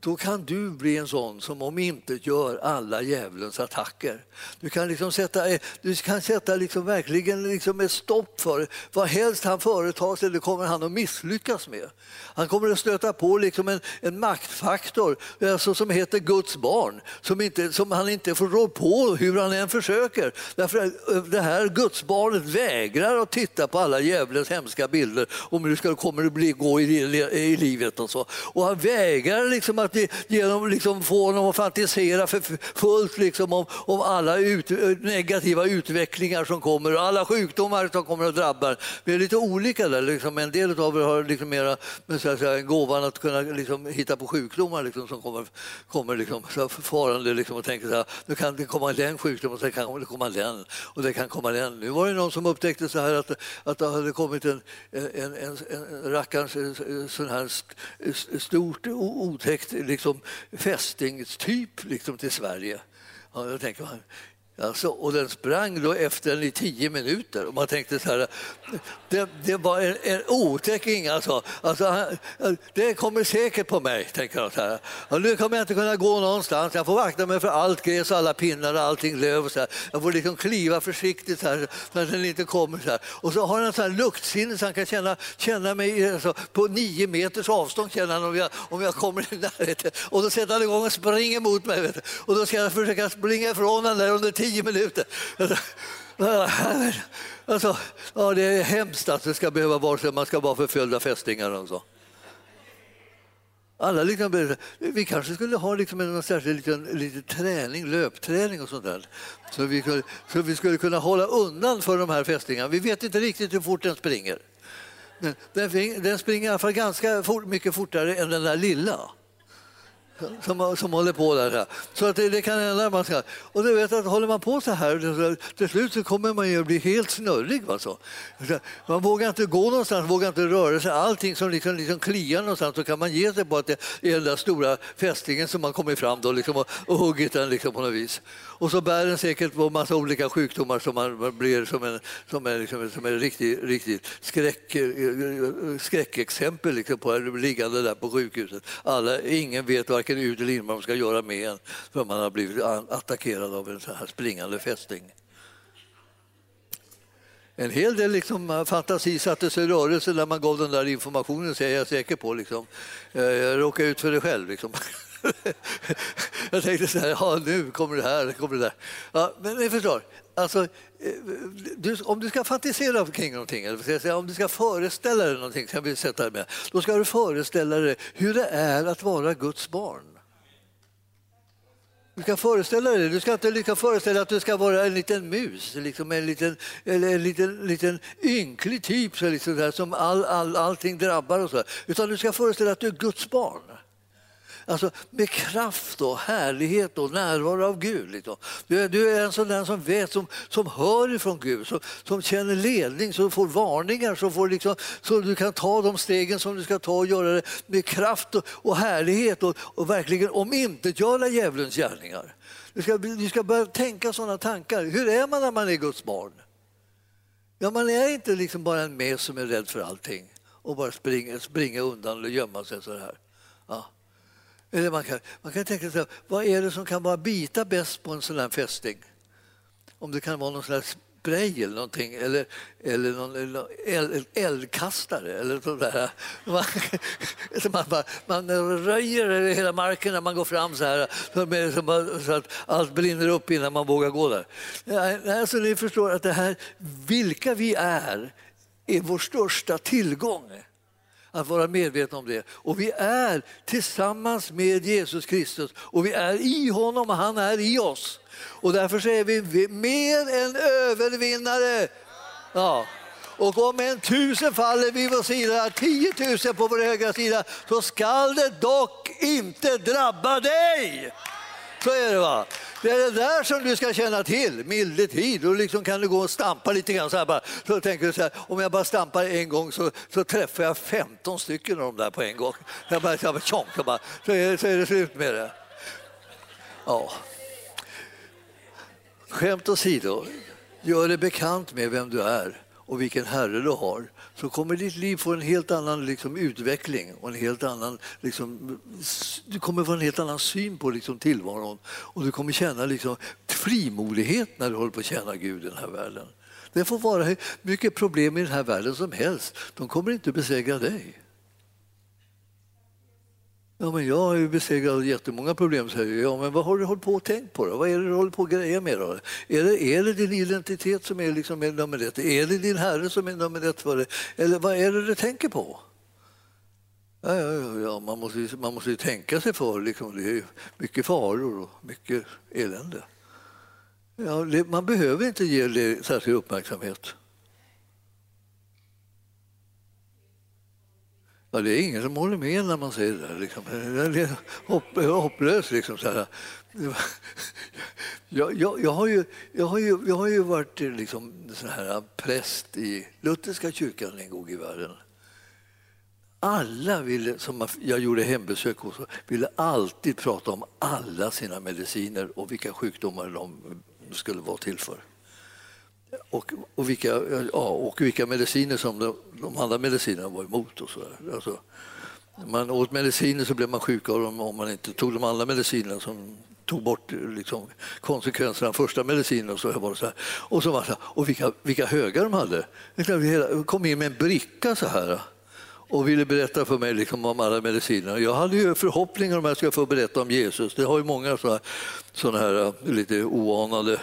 då kan du bli en sån som om inte gör alla djävulens attacker. Du kan, liksom sätta, eh, du kan sätta liksom verkligen liksom ett stopp för vad helst han företar sig, det kommer han att misslyckas med. Han kommer att stöta på liksom en, en maktfaktor alltså som heter Guds barn, som, inte, som han inte får rå på hur han än försöker. Därför att det här Guds barnet vägrar att titta på alla djävulens hemska bilder om hur det ska, kommer att bli, gå i, i livet. Och, så. och han vägrar liksom att genom liksom få honom att fantisera för fullt liksom om, om alla ut, eh, negativa utvecklingar som kommer och alla sjukdomar som kommer att drabba. Vi är lite olika där. Liksom. En del av er har liksom mera så att säga, gåvan att kunna liksom, hitta på sjukdomar liksom, som kommer, kommer liksom, så farande liksom, och tänker så här, nu kan det komma den sjukdomen och sen kan det komma den och det kan komma den. Nu var det någon som upptäckte så här att, att det hade kommit en, en, en, en rackarns eh, eh, sån här stort otäckt liksom, fästingstyp liksom, till Sverige. Ja, då tänker man, Alltså, och den sprang då efter den i tio minuter. Och man tänkte så här, det, det var en, en otäcking alltså. alltså. Det kommer säkert på mig, tänker jag. Så här. Och nu kommer jag inte kunna gå någonstans. Jag får vakta mig för allt gräs, alla pinnar och allting löv. Och så här. Jag får liksom kliva försiktigt så, här, så att den inte kommer. Så här. Och så har han så här luktsinne så han kan känna, känna mig alltså, på nio meters avstånd känner han om, jag, om jag kommer i närheten. Och då sätter han igång och springer mot mig. Och då ska jag försöka springa ifrån honom där under tio tio minuter. Alltså, ja, det är hemskt att det ska behöva vara så. Man ska vara förföljda fästingar och så. Alla liksom, vi kanske skulle ha liksom en särskild liten, liten träning, löpträning och sånt där. Så vi, så vi skulle kunna hålla undan för de här fästingarna. Vi vet inte riktigt hur fort den springer. Den, den springer i alla fall ganska fort, mycket fortare än den där lilla som, som håller på där. Så att det, det kan hända. Man ska, och du vet att håller man på så här, till slut så kommer man ju bli helt snurrig. Alltså. Man vågar inte gå någonstans, vågar inte röra sig. Allting som liksom, liksom kliar någonstans så kan man ge sig på att det är den där stora fästingen som man kommit fram då, liksom, och, och huggit den liksom, på något vis. Och så bär den säkert på massa olika sjukdomar som man blir som en, som en, liksom, som en riktigt, riktigt skräck, skräckexempel liksom, på liggande där på sjukhuset. Alla, ingen vet varken ut eller in vad de ska göra med en för man har blivit attackerad av en sån här springande fästing. En hel del liksom, eh, fantasi sattes i rörelse när man gav den där informationen, så är jag säker på. Liksom. Eh, jag råkade ut för det själv. Liksom. jag tänkte så här, ja, nu kommer det här, kommer det där. Ja, men ni förstår, alltså, eh, du, om du ska fantisera kring någonting, eller om du ska föreställa dig någonting, kan vi sätta med, då ska du föreställa dig hur det är att vara Guds barn. Du ska föreställa dig Du ska inte lycka föreställa att du ska vara en liten mus, liksom en liten, eller en liten, liten ynklig typ så liksom där, som all, all, allting drabbar. Och så. Utan du ska föreställa dig att du är Guds barn. Alltså med kraft och härlighet och närvaro av Gud. Liksom. Du, är, du är en sån där som vet, som, som hör ifrån Gud, som, som känner ledning, som får varningar, som får liksom, så du kan ta de stegen som du ska ta och göra det med kraft och, och härlighet och, och verkligen omintetgöra djävulens gärningar. Du ska, du ska börja tänka sådana tankar. Hur är man när man är Guds barn? Ja, man är inte liksom bara en mes som är rädd för allting och bara springer, springer undan eller gömma sig så här. Ja. Eller man kan, man kan tänka sig, vad är det som kan bara bita bäst på en sån här fästing? Om det kan vara någon slags spray eller någonting, eller, eller någon, eld, eldkastare eller sådär. där. Man, man, bara, man röjer hela marken när man går fram så här så att allt brinner upp innan man vågar gå där. Alltså, ni förstår att det här, vilka vi är, är vår största tillgång att vara medvetna om det. Och vi är tillsammans med Jesus Kristus och vi är i honom och han är i oss. Och därför så är vi mer än övervinnare. Ja. Och om en tusen faller vid vår sida, tiotusen på vår högra sida, så skall det dock inte drabba dig. Så är det va. Det är det där som du ska känna till, milde tid. Då liksom kan du gå och stampa lite grann. Så, här bara. så tänker du så här, om jag bara stampar en gång så, så träffar jag 15 stycken av dem där på en gång. Jag bara, jag bara, tjonk, jag bara, så, är, så är det slut med det. Ja. Skämt åsido, gör dig bekant med vem du är och vilken Herre du har så kommer ditt liv få en helt annan liksom, utveckling och en helt annan, liksom, du kommer få en helt annan syn på liksom, tillvaron och du kommer känna liksom, frimodighet när du håller på att tjäna Gud i den här världen. Det får vara hur mycket problem i den här världen som helst, de kommer inte besegra dig. Ja, men jag har ju besegrat jättemånga problem, säger jag. Men vad har du hållit på och tänkt på? Då? Vad är det du håller på att greja med? Då? Är, det, är det din identitet som är, liksom nummer ett? Är det din Herre som är nummer ett för dig? Eller vad är det du tänker på? Ja, ja, ja, ja. Man, måste, man måste ju tänka sig för. Liksom. Det är mycket faror och mycket elände. Ja, det, man behöver inte ge det särskild uppmärksamhet. Ja, det är ingen som håller med när man säger det. Liksom. Det är hopp, hopplös. Liksom, så här. Jag, jag, jag, har ju, jag, har ju, jag har ju varit liksom, sån här präst i lutherska kyrkan en gång i världen. Alla ville, som jag gjorde hembesök hos, ville alltid prata om alla sina mediciner och vilka sjukdomar de skulle vara till för. Och, och, vilka, ja, och vilka mediciner som de, de andra medicinerna var emot. Och så alltså, man åt mediciner så blev man sjuk av dem om man inte tog de andra medicinerna som tog bort liksom, konsekvenserna av första medicinen. Och så var det så här. Och, så var det så här, och vilka, vilka högar de hade. De kom in med en bricka så här och ville berätta för mig liksom om alla medicinerna. Jag hade ju förhoppningar om att jag skulle få berätta om Jesus. Det har ju många sådana här eh, lite oanade,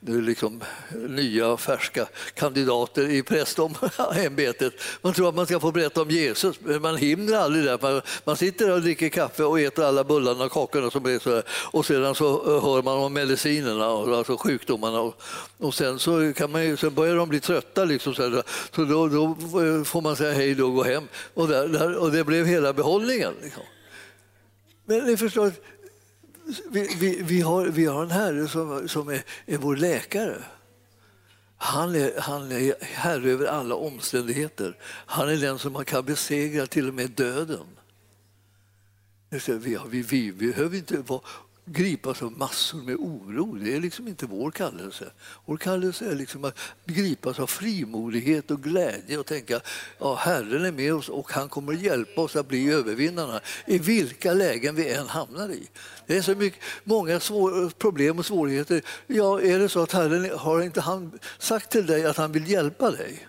liksom, nya färska kandidater i prästämbetet. Man tror att man ska få berätta om Jesus, men man hinner aldrig det. Man, man sitter där och dricker kaffe och äter alla bullarna och kakorna som är så här. och sedan så eh, hör man om medicinerna, alltså sjukdomarna och, och sen så kan man ju, sen börjar de bli trötta liksom, så, här, så då, då, eh, får man säga hej då och gå hem och, där, där, och det blev hela behållningen. Liksom. Men ni förstår, vi, vi, vi, har, vi har en herre som, som är, är vår läkare. Han är, han är herre över alla omständigheter. Han är den som man kan besegra till och med döden. Vi, vi, vi behöver inte vara gripas av massor med oro. Det är liksom inte vår kallelse. Vår kallelse är liksom att gripas av frimodighet och glädje och tänka att ja, Herren är med oss och han kommer hjälpa oss att bli övervinnarna i vilka lägen vi än hamnar i. Det är så mycket, många svår, problem och svårigheter. Ja, är det så att Herren har inte han sagt till dig att han vill hjälpa dig?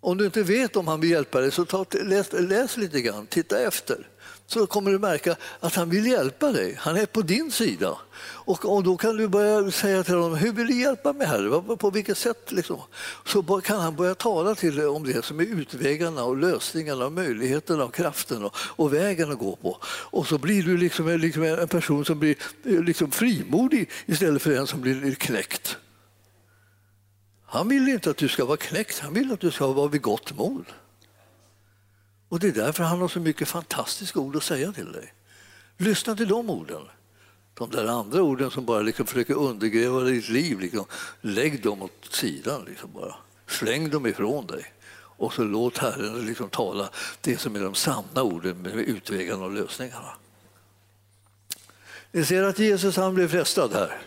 Om du inte vet om han vill hjälpa dig så ta, läs, läs lite grann, titta efter så kommer du märka att han vill hjälpa dig. Han är på din sida. Och, och då kan du börja säga till honom, hur vill du hjälpa mig här? På vilket sätt? Liksom? Så kan han börja tala till dig om det som är utvägarna och lösningarna och möjligheterna och kraften och, och vägen att gå på. Och så blir du liksom, liksom en person som blir eh, liksom frimodig istället för en som blir knäckt. Han vill inte att du ska vara knäckt, han vill att du ska vara vid gott mod. Och det är därför han har så mycket fantastiska ord att säga till dig. Lyssna till de orden. De där andra orden som bara liksom försöker undergräva ditt liv, liksom, lägg dem åt sidan. Liksom bara. Släng dem ifrån dig. Och så låt Herren liksom tala det som är de sanna orden med utvägarna och lösningarna. Ni ser att Jesus han blev frestad här.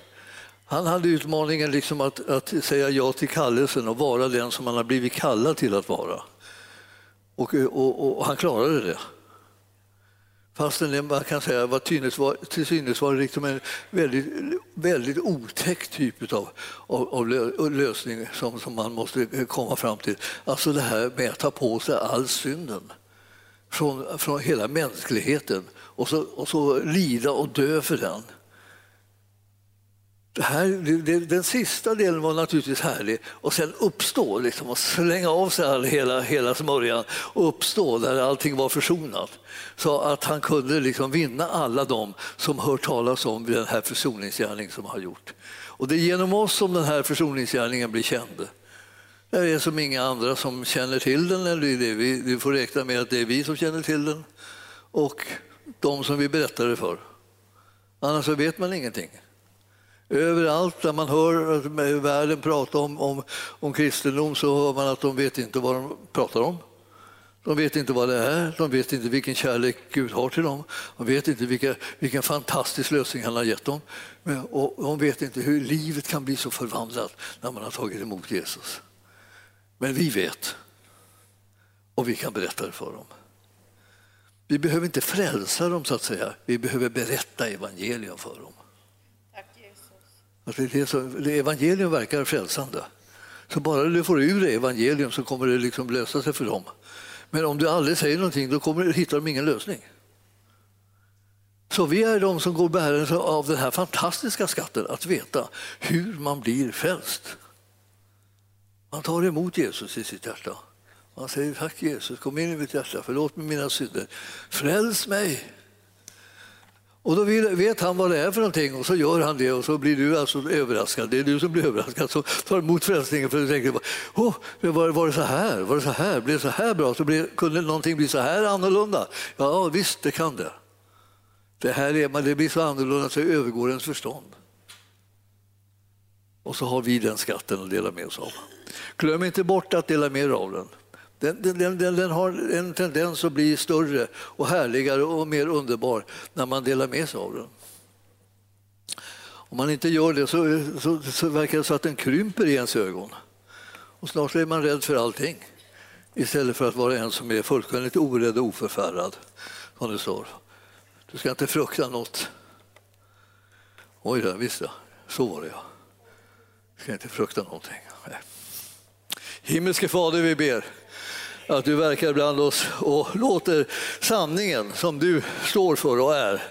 Han hade utmaningen liksom att, att säga ja till kallelsen och vara den som han har blivit kallad till att vara. Och, och, och han klarade det. Fastän man kan säga var till synes var liksom en väldigt, väldigt otäck typ av, av, av lösning som, som man måste komma fram till. Alltså det här med att ta på sig all synden från, från hela mänskligheten och så, och så lida och dö för den. Här, det, den sista delen var naturligtvis härlig och sen uppstå liksom, och slänga av sig all, hela, hela smörjan och uppstå där allting var försonat. Så att han kunde liksom vinna alla dem som hört talas om den här försoningsgärningen som han har gjort. Och det är genom oss som den här försoningsgärningen blir känd. Det är som inga andra som känner till den, eller det vi, vi får räkna med att det är vi som känner till den och de som vi berättar det för. Annars så vet man ingenting. Överallt där man hör världen prata om, om, om kristendom så hör man att de vet inte vad de pratar om. De vet inte vad det är, de vet inte vilken kärlek Gud har till dem. De vet inte vilka, vilken fantastisk lösning han har gett dem. Och de vet inte hur livet kan bli så förvandlat när man har tagit emot Jesus. Men vi vet och vi kan berätta det för dem. Vi behöver inte frälsa dem, så att säga. vi behöver berätta evangelium för dem. Att det så, det evangelium verkar frälsande. Så bara du får ur dig evangelium så kommer det liksom lösa sig för dem. Men om du aldrig säger någonting då kommer, hittar de ingen lösning. Så vi är de som går bärare av den här fantastiska skatten att veta hur man blir frälst. Man tar emot Jesus i sitt hjärta Man säger tack Jesus, kom in i mitt hjärta, förlåt mig mina synder, fräls mig. Och då vet han vad det är för någonting och så gör han det och så blir du alltså överraskad. Det är du som blir överraskad som tar emot frälsningen för du tänker oh, var, var det så här? Var det så här? Blev det så här bra? Så blev, kunde någonting bli så här annorlunda? Ja visst, det kan det. Det här är, det blir så annorlunda så det övergår ens förstånd. Och så har vi den skatten att dela med oss av. Glöm inte bort att dela med er av den. Den, den, den, den, har en tendens att bli större och härligare och mer underbar när man delar med sig av den. Om man inte gör det så, så, så verkar det så att den krymper i ens ögon. Och snart är man rädd för allting istället för att vara en som är fullständigt orädd och oförfärad. Som det står. Du ska inte frukta något. Oj då, visst ja. Så var det ja. Du ska inte frukta någonting. Nej. Himmelske Fader, vi ber att du verkar bland oss och låter sanningen som du står för och är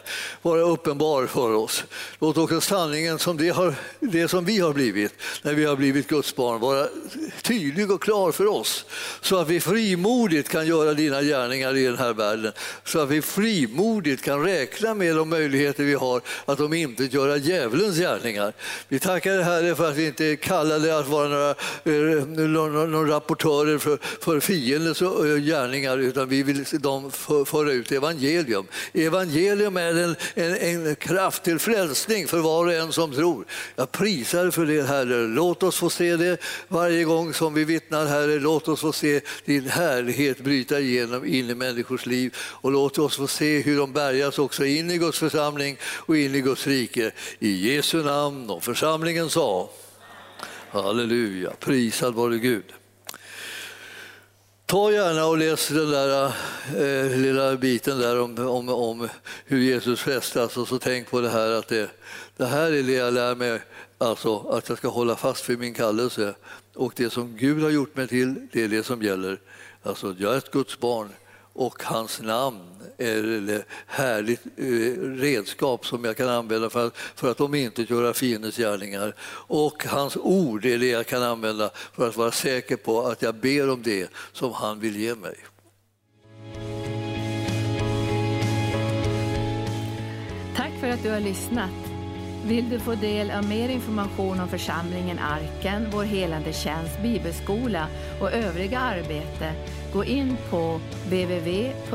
vara uppenbar för oss. Låt också sanningen som det, har, det som vi har blivit när vi har blivit Guds barn vara tydlig och klar för oss så att vi frimodigt kan göra dina gärningar i den här världen. Så att vi frimodigt kan räkna med de möjligheter vi har att de inte göra djävulens gärningar. Vi tackar dig Herre för att vi inte är kallade att vara några, eh, några, några rapportörer för, för fienden och eh, gärningar utan vi vill dem föra ut evangelium. Evangelium är en, en, en kraft till frälsning för var och en som tror. Jag prisar för det Herre. Låt oss få se det varje gång som vi vittnar Herre. Låt oss få se din härlighet bryta igenom in i människors liv och låt oss få se hur de bärgas också in i Guds församling och in i Guds rike. I Jesu namn och församlingen sa Halleluja, prisad vare Gud. Ta gärna och läs den där eh, lilla biten där om, om, om hur Jesus frestas och så tänk på det här att det, det här är det jag lär mig, alltså att jag ska hålla fast vid min kallelse och det som Gud har gjort mig till, det är det som gäller. Alltså jag är ett Guds barn och hans namn är ett härligt eh, redskap som jag kan använda för att, för att de inte göra fiendens gärningar. Och hans ord är det jag kan använda för att vara säker på att jag ber om det som han vill ge mig. Tack för att du har lyssnat. Vill du få del av mer information om församlingen Arken, vår helande tjänst, bibelskola och övriga arbete Gå in på www.arken.org